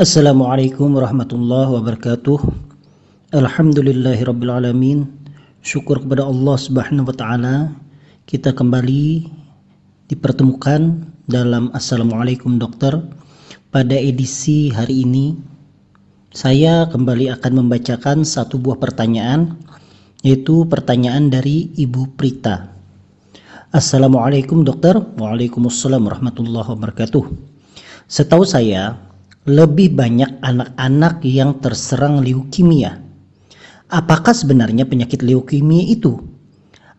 Assalamualaikum warahmatullahi wabarakatuh. Alhamdulillahirabbil Syukur kepada Allah Subhanahu wa taala kita kembali dipertemukan dalam Assalamualaikum Dokter pada edisi hari ini. Saya kembali akan membacakan satu buah pertanyaan yaitu pertanyaan dari Ibu Prita. Assalamualaikum dokter. Waalaikumsalam warahmatullahi wabarakatuh. Setahu saya, lebih banyak anak-anak yang terserang leukemia. Apakah sebenarnya penyakit leukemia itu?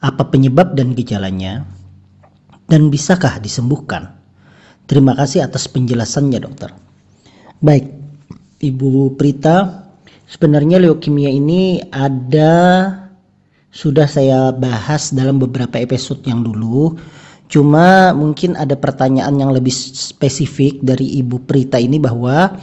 Apa penyebab dan gejalanya? Dan bisakah disembuhkan? Terima kasih atas penjelasannya dokter. Baik, Ibu Prita, sebenarnya leukemia ini ada sudah saya bahas dalam beberapa episode yang dulu. Cuma mungkin ada pertanyaan yang lebih spesifik dari Ibu Prita ini bahwa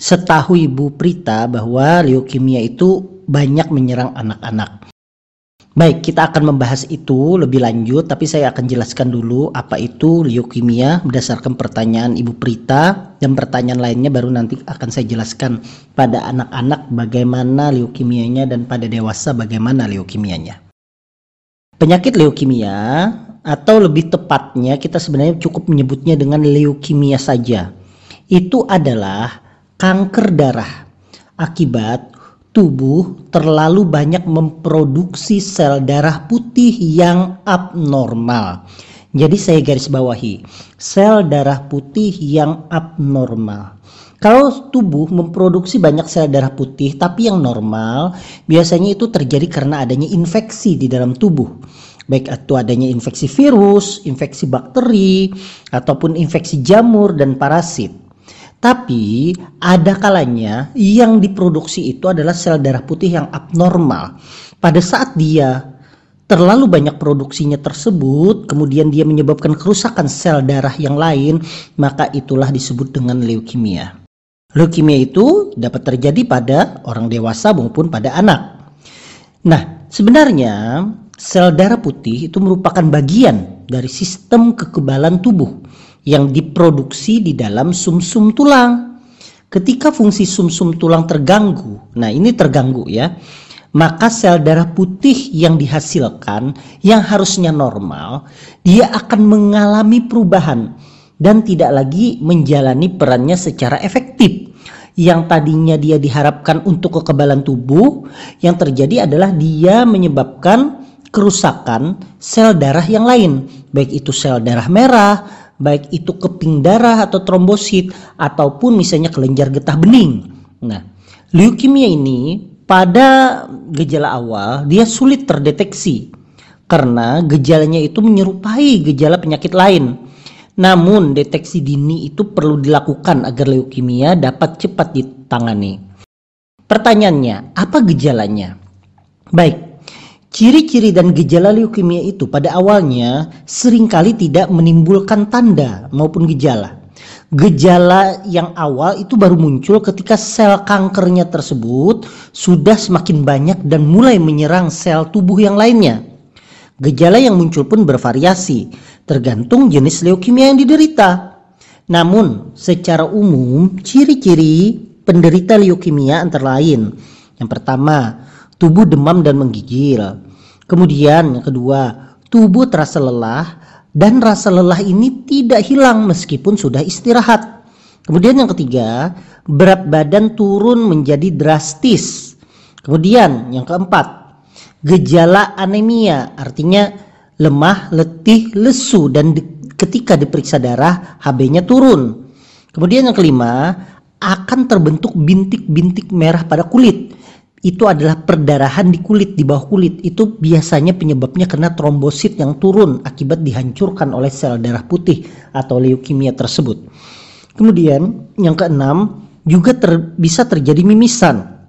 setahu Ibu Prita bahwa leukemia itu banyak menyerang anak-anak. Baik, kita akan membahas itu lebih lanjut, tapi saya akan jelaskan dulu apa itu leukemia berdasarkan pertanyaan Ibu Prita dan pertanyaan lainnya baru nanti akan saya jelaskan pada anak-anak bagaimana leukemianya dan pada dewasa bagaimana leukemianya. Penyakit leukemia atau lebih tepatnya kita sebenarnya cukup menyebutnya dengan leukemia saja. Itu adalah kanker darah akibat tubuh terlalu banyak memproduksi sel darah putih yang abnormal. Jadi saya garis bawahi, sel darah putih yang abnormal. Kalau tubuh memproduksi banyak sel darah putih tapi yang normal, biasanya itu terjadi karena adanya infeksi di dalam tubuh. Baik itu adanya infeksi virus, infeksi bakteri, ataupun infeksi jamur dan parasit. Tapi ada kalanya yang diproduksi itu adalah sel darah putih yang abnormal. Pada saat dia terlalu banyak produksinya tersebut, kemudian dia menyebabkan kerusakan sel darah yang lain, maka itulah disebut dengan leukemia. Leukemia itu dapat terjadi pada orang dewasa maupun pada anak. Nah, sebenarnya sel darah putih itu merupakan bagian dari sistem kekebalan tubuh yang diproduksi di dalam sumsum -sum tulang. Ketika fungsi sumsum -sum tulang terganggu, nah ini terganggu ya, maka sel darah putih yang dihasilkan yang harusnya normal, dia akan mengalami perubahan dan tidak lagi menjalani perannya secara efektif. Yang tadinya dia diharapkan untuk kekebalan tubuh, yang terjadi adalah dia menyebabkan kerusakan sel darah yang lain, baik itu sel darah merah, baik itu keping darah atau trombosit ataupun misalnya kelenjar getah bening. Nah, leukemia ini pada gejala awal dia sulit terdeteksi karena gejalanya itu menyerupai gejala penyakit lain. Namun deteksi dini itu perlu dilakukan agar leukemia dapat cepat ditangani. Pertanyaannya, apa gejalanya? Baik, Ciri-ciri dan gejala leukemia itu pada awalnya sering kali tidak menimbulkan tanda maupun gejala. Gejala yang awal itu baru muncul ketika sel kankernya tersebut sudah semakin banyak dan mulai menyerang sel tubuh yang lainnya. Gejala yang muncul pun bervariasi, tergantung jenis leukemia yang diderita. Namun, secara umum, ciri-ciri penderita leukemia antara lain. Yang pertama, tubuh demam dan menggigil. Kemudian yang kedua, tubuh terasa lelah dan rasa lelah ini tidak hilang meskipun sudah istirahat. Kemudian yang ketiga, berat badan turun menjadi drastis. Kemudian yang keempat, gejala anemia artinya lemah, letih, lesu dan di, ketika diperiksa darah HB-nya turun. Kemudian yang kelima, akan terbentuk bintik-bintik merah pada kulit itu adalah perdarahan di kulit di bawah kulit itu biasanya penyebabnya karena trombosit yang turun akibat dihancurkan oleh sel darah putih atau leukemia tersebut. Kemudian yang keenam juga ter, bisa terjadi mimisan.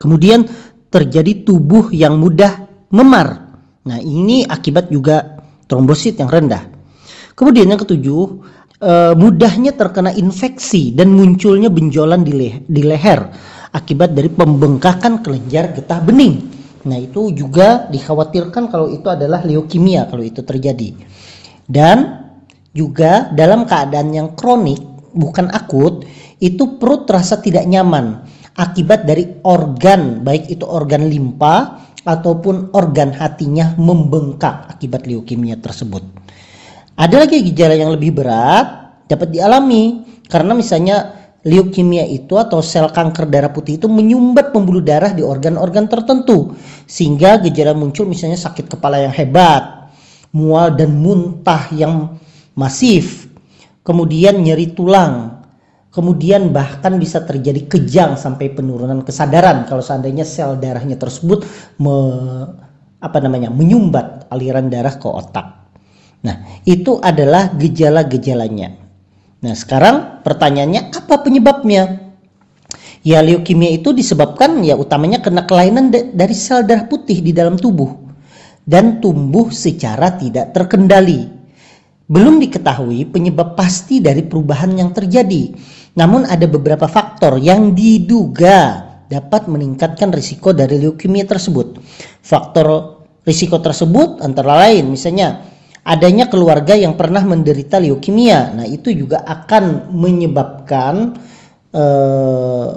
Kemudian terjadi tubuh yang mudah memar. Nah, ini akibat juga trombosit yang rendah. Kemudian yang ketujuh, e, mudahnya terkena infeksi dan munculnya benjolan di, di leher akibat dari pembengkakan kelenjar getah bening. Nah, itu juga dikhawatirkan kalau itu adalah leukemia kalau itu terjadi. Dan juga dalam keadaan yang kronik bukan akut, itu perut terasa tidak nyaman akibat dari organ, baik itu organ limpa ataupun organ hatinya membengkak akibat leukemia tersebut. Ada lagi gejala yang lebih berat dapat dialami karena misalnya leukemia itu atau sel kanker darah putih itu menyumbat pembuluh darah di organ-organ tertentu sehingga gejala muncul misalnya sakit kepala yang hebat, mual dan muntah yang masif, kemudian nyeri tulang, kemudian bahkan bisa terjadi kejang sampai penurunan kesadaran kalau seandainya sel darahnya tersebut me, apa namanya menyumbat aliran darah ke otak. Nah, itu adalah gejala-gejalanya. Nah, sekarang pertanyaannya apa penyebabnya? Ya, leukemia itu disebabkan ya utamanya karena kelainan dari sel darah putih di dalam tubuh dan tumbuh secara tidak terkendali. Belum diketahui penyebab pasti dari perubahan yang terjadi namun ada beberapa faktor yang diduga dapat meningkatkan risiko dari leukemia tersebut. Faktor risiko tersebut antara lain misalnya adanya keluarga yang pernah menderita leukemia. Nah, itu juga akan menyebabkan eh,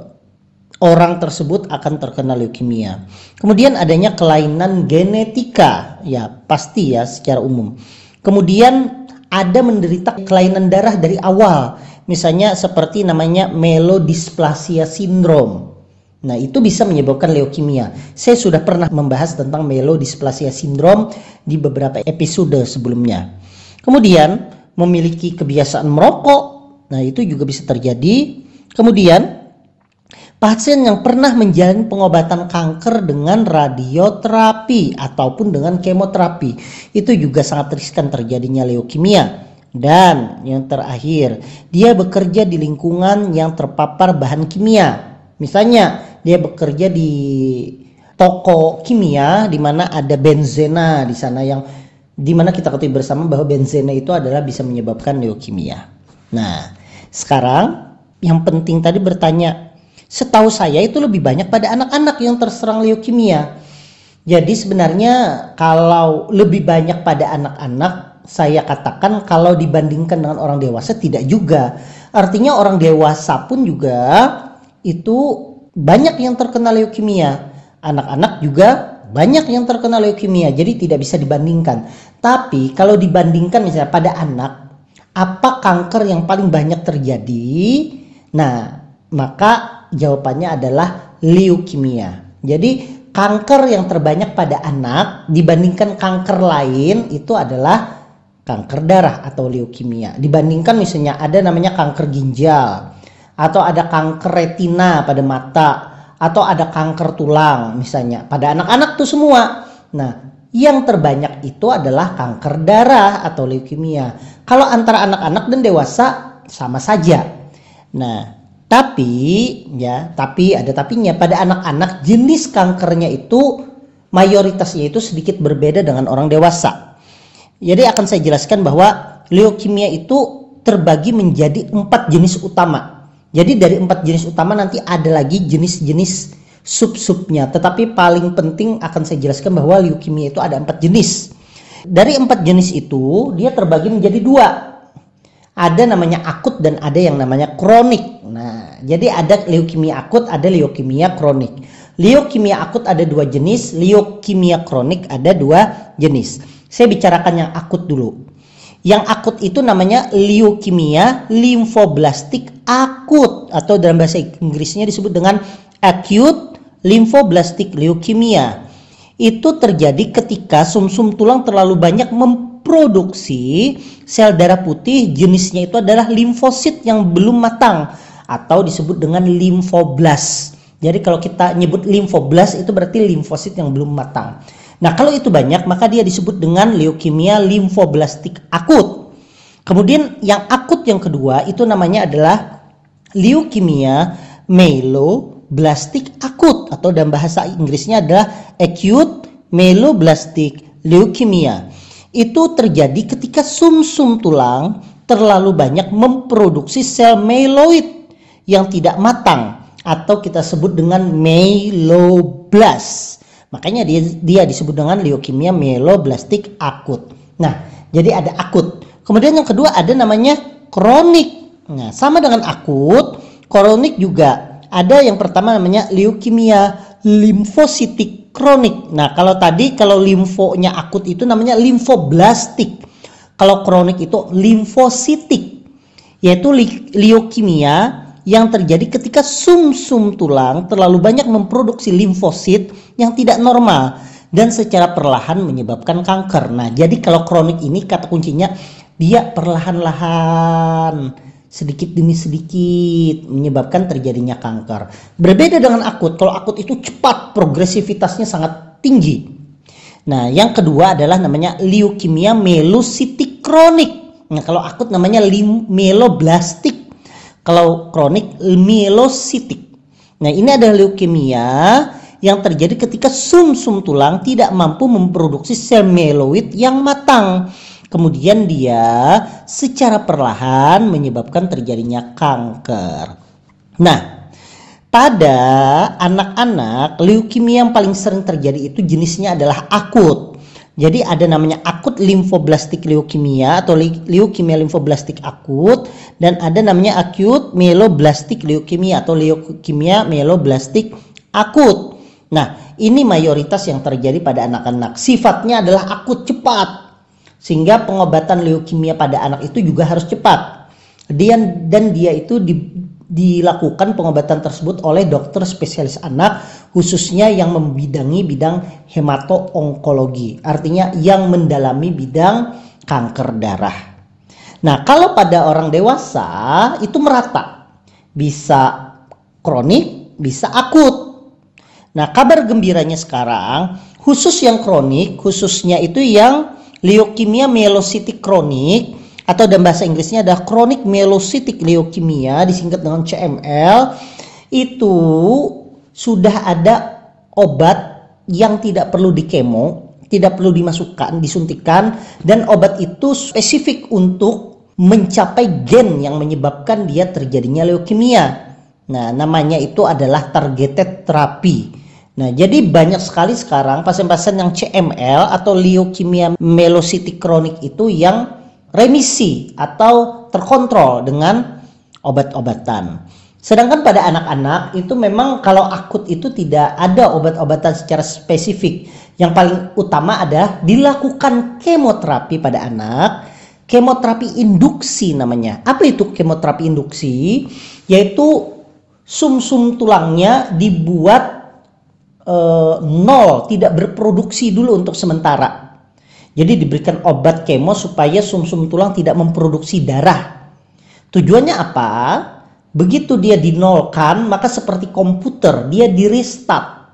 orang tersebut akan terkena leukemia. Kemudian adanya kelainan genetika, ya pasti ya secara umum. Kemudian ada menderita kelainan darah dari awal misalnya seperti namanya melodisplasia sindrom. Nah, itu bisa menyebabkan leukemia. Saya sudah pernah membahas tentang melodisplasia sindrom di beberapa episode sebelumnya. Kemudian, memiliki kebiasaan merokok. Nah, itu juga bisa terjadi. Kemudian, pasien yang pernah menjalani pengobatan kanker dengan radioterapi ataupun dengan kemoterapi, itu juga sangat riskan terjadinya leukemia. Dan yang terakhir, dia bekerja di lingkungan yang terpapar bahan kimia. Misalnya, dia bekerja di toko kimia di mana ada benzena di sana yang di mana kita ketahui bersama bahwa benzena itu adalah bisa menyebabkan leukemia. Nah, sekarang yang penting tadi bertanya, setahu saya itu lebih banyak pada anak-anak yang terserang leukemia. Jadi sebenarnya kalau lebih banyak pada anak-anak saya katakan kalau dibandingkan dengan orang dewasa tidak juga. Artinya orang dewasa pun juga itu banyak yang terkena leukemia. Anak-anak juga banyak yang terkena leukemia. Jadi tidak bisa dibandingkan. Tapi kalau dibandingkan misalnya pada anak, apa kanker yang paling banyak terjadi? Nah, maka jawabannya adalah leukemia. Jadi kanker yang terbanyak pada anak dibandingkan kanker lain itu adalah kanker darah atau leukemia. Dibandingkan misalnya ada namanya kanker ginjal atau ada kanker retina pada mata atau ada kanker tulang misalnya pada anak-anak tuh semua. Nah, yang terbanyak itu adalah kanker darah atau leukemia. Kalau antara anak-anak dan dewasa sama saja. Nah, tapi ya, tapi ada tapinya pada anak-anak jenis kankernya itu mayoritasnya itu sedikit berbeda dengan orang dewasa. Jadi akan saya jelaskan bahwa leukemia itu terbagi menjadi empat jenis utama. Jadi dari empat jenis utama nanti ada lagi jenis-jenis sub-subnya. Tetapi paling penting akan saya jelaskan bahwa leukemia itu ada empat jenis. Dari empat jenis itu dia terbagi menjadi dua. Ada namanya akut dan ada yang namanya kronik. Nah, jadi ada leukemia akut, ada leukemia kronik. Leukemia akut ada dua jenis, leukemia kronik ada dua jenis. Saya bicarakan yang akut dulu. Yang akut itu namanya leukemia limfoblastik akut atau dalam bahasa Inggrisnya disebut dengan acute lymphoblastic leukemia. Itu terjadi ketika sumsum -sum tulang terlalu banyak memproduksi sel darah putih jenisnya itu adalah limfosit yang belum matang atau disebut dengan limfoblas. Jadi kalau kita nyebut limfoblas itu berarti limfosit yang belum matang. Nah, kalau itu banyak, maka dia disebut dengan leukemia limfoblastik akut. Kemudian yang akut yang kedua itu namanya adalah leukemia myeloblastik akut atau dalam bahasa Inggrisnya adalah acute myeloblastic leukemia. Itu terjadi ketika sumsum -sum tulang terlalu banyak memproduksi sel myeloid yang tidak matang atau kita sebut dengan myeloblast. Makanya dia dia disebut dengan leukemia myeloblastik akut. Nah, jadi ada akut. Kemudian yang kedua ada namanya kronik. Nah, sama dengan akut, kronik juga ada yang pertama namanya leukemia limfositik kronik. Nah, kalau tadi kalau limfonya akut itu namanya limfoblastik. Kalau kronik itu limfositik, yaitu leukemia yang terjadi ketika sum-sum tulang terlalu banyak memproduksi limfosit yang tidak normal dan secara perlahan menyebabkan kanker. Nah, jadi kalau kronik ini kata kuncinya dia perlahan-lahan sedikit demi sedikit menyebabkan terjadinya kanker. Berbeda dengan akut, kalau akut itu cepat, progresivitasnya sangat tinggi. Nah, yang kedua adalah namanya leukemia melositik kronik. Nah, kalau akut namanya meloblastik. Kalau kronik melositik. Nah, ini adalah leukemia yang terjadi ketika sum-sum tulang tidak mampu memproduksi sel mieloid yang matang Kemudian dia secara perlahan menyebabkan terjadinya kanker. Nah, pada anak-anak leukemia yang paling sering terjadi itu jenisnya adalah akut. Jadi ada namanya akut limfoblastik leukemia atau leukemia limfoblastik akut dan ada namanya acute myeloblastic leukemia atau leukemia myeloblastik akut. Nah, ini mayoritas yang terjadi pada anak-anak. Sifatnya adalah akut cepat sehingga pengobatan leukemia pada anak itu juga harus cepat. Dia dan dia itu di, dilakukan pengobatan tersebut oleh dokter spesialis anak khususnya yang membidangi bidang hemato-onkologi. Artinya yang mendalami bidang kanker darah. Nah, kalau pada orang dewasa itu merata. Bisa kronik, bisa akut. Nah, kabar gembiranya sekarang khusus yang kronik, khususnya itu yang leukemia mielositik kronik atau dalam bahasa Inggrisnya ada chronic myelocytic leukemia disingkat dengan CML itu sudah ada obat yang tidak perlu dikemo, tidak perlu dimasukkan, disuntikan dan obat itu spesifik untuk mencapai gen yang menyebabkan dia terjadinya leukemia. Nah, namanya itu adalah targeted therapy. Nah, jadi banyak sekali sekarang pasien-pasien yang CML atau leukemia melositik kronik itu yang remisi atau terkontrol dengan obat-obatan. Sedangkan pada anak-anak itu memang kalau akut itu tidak ada obat-obatan secara spesifik. Yang paling utama adalah dilakukan kemoterapi pada anak. Kemoterapi induksi namanya. Apa itu kemoterapi induksi? Yaitu sum-sum tulangnya dibuat uh, nol, tidak berproduksi dulu untuk sementara. Jadi diberikan obat kemo supaya sumsum -sum tulang tidak memproduksi darah. Tujuannya apa? Begitu dia dinolkan, maka seperti komputer, dia di restart.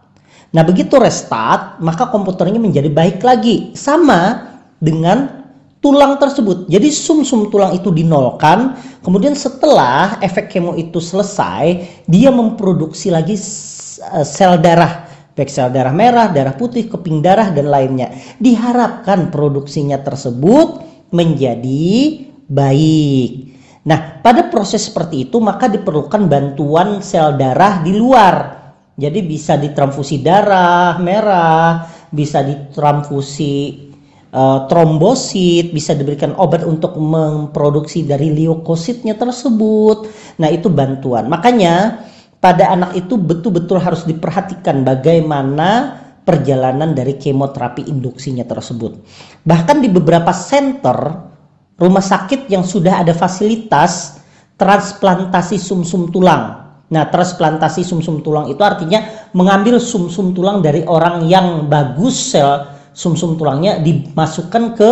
Nah begitu restart, maka komputernya menjadi baik lagi. Sama dengan tulang tersebut. Jadi sumsum -sum tulang itu dinolkan, kemudian setelah efek kemo itu selesai, dia memproduksi lagi eh, sel darah baik sel darah merah, darah putih, keping darah, dan lainnya. Diharapkan produksinya tersebut menjadi baik. Nah, pada proses seperti itu maka diperlukan bantuan sel darah di luar. Jadi bisa ditransfusi darah merah, bisa ditransfusi uh, trombosit, bisa diberikan obat untuk memproduksi dari leukositnya tersebut. Nah, itu bantuan. Makanya pada anak itu betul-betul harus diperhatikan bagaimana perjalanan dari kemoterapi induksinya tersebut. Bahkan di beberapa center rumah sakit yang sudah ada fasilitas transplantasi sumsum -sum tulang. Nah, transplantasi sumsum -sum tulang itu artinya mengambil sumsum -sum tulang dari orang yang bagus sel sumsum -sum tulangnya dimasukkan ke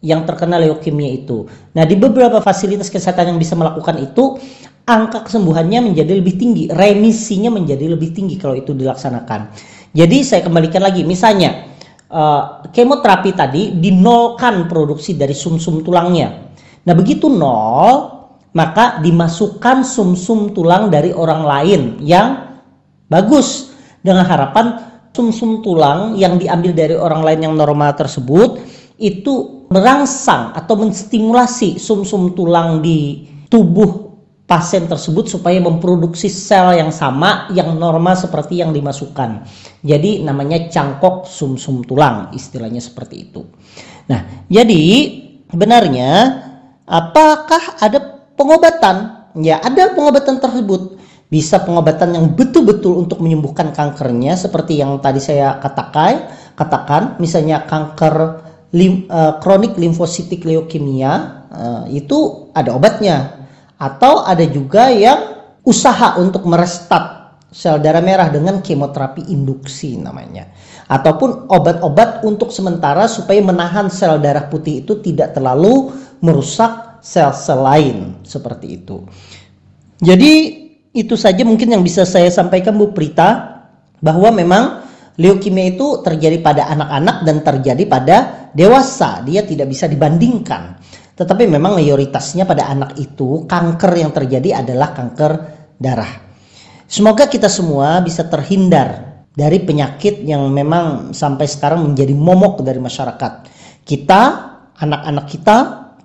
yang terkena leukemia itu. Nah, di beberapa fasilitas kesehatan yang bisa melakukan itu angka kesembuhannya menjadi lebih tinggi, remisinya menjadi lebih tinggi kalau itu dilaksanakan. Jadi saya kembalikan lagi, misalnya uh, kemoterapi tadi dinolkan produksi dari sumsum -sum tulangnya. Nah begitu nol, maka dimasukkan sumsum -sum tulang dari orang lain yang bagus dengan harapan sumsum -sum tulang yang diambil dari orang lain yang normal tersebut itu merangsang atau menstimulasi sumsum -sum tulang di tubuh pasien tersebut supaya memproduksi sel yang sama yang normal seperti yang dimasukkan. Jadi namanya cangkok sumsum -sum tulang, istilahnya seperti itu. Nah, jadi benarnya apakah ada pengobatan ya ada pengobatan tersebut. Bisa pengobatan yang betul-betul untuk menyembuhkan kankernya seperti yang tadi saya katakan, katakan misalnya kanker uh, kronik limfositik leukemia uh, itu ada obatnya. Atau ada juga yang usaha untuk merestat sel darah merah dengan kemoterapi induksi namanya ataupun obat-obat untuk sementara supaya menahan sel darah putih itu tidak terlalu merusak sel-sel lain seperti itu. Jadi itu saja mungkin yang bisa saya sampaikan Bu Prita bahwa memang leukemia itu terjadi pada anak-anak dan terjadi pada dewasa. Dia tidak bisa dibandingkan. Tetapi memang mayoritasnya pada anak itu kanker yang terjadi adalah kanker darah. Semoga kita semua bisa terhindar dari penyakit yang memang sampai sekarang menjadi momok dari masyarakat. Kita, anak-anak kita,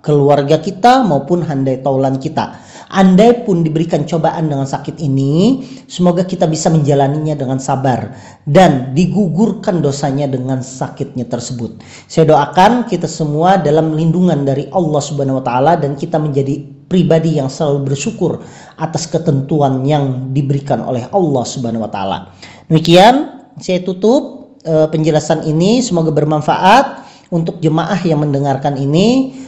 keluarga kita maupun handai taulan kita. Andai pun diberikan cobaan dengan sakit ini, semoga kita bisa menjalaninya dengan sabar dan digugurkan dosanya dengan sakitnya tersebut. Saya doakan kita semua dalam lindungan dari Allah Subhanahu wa taala dan kita menjadi pribadi yang selalu bersyukur atas ketentuan yang diberikan oleh Allah Subhanahu wa taala. Demikian saya tutup uh, penjelasan ini semoga bermanfaat untuk jemaah yang mendengarkan ini.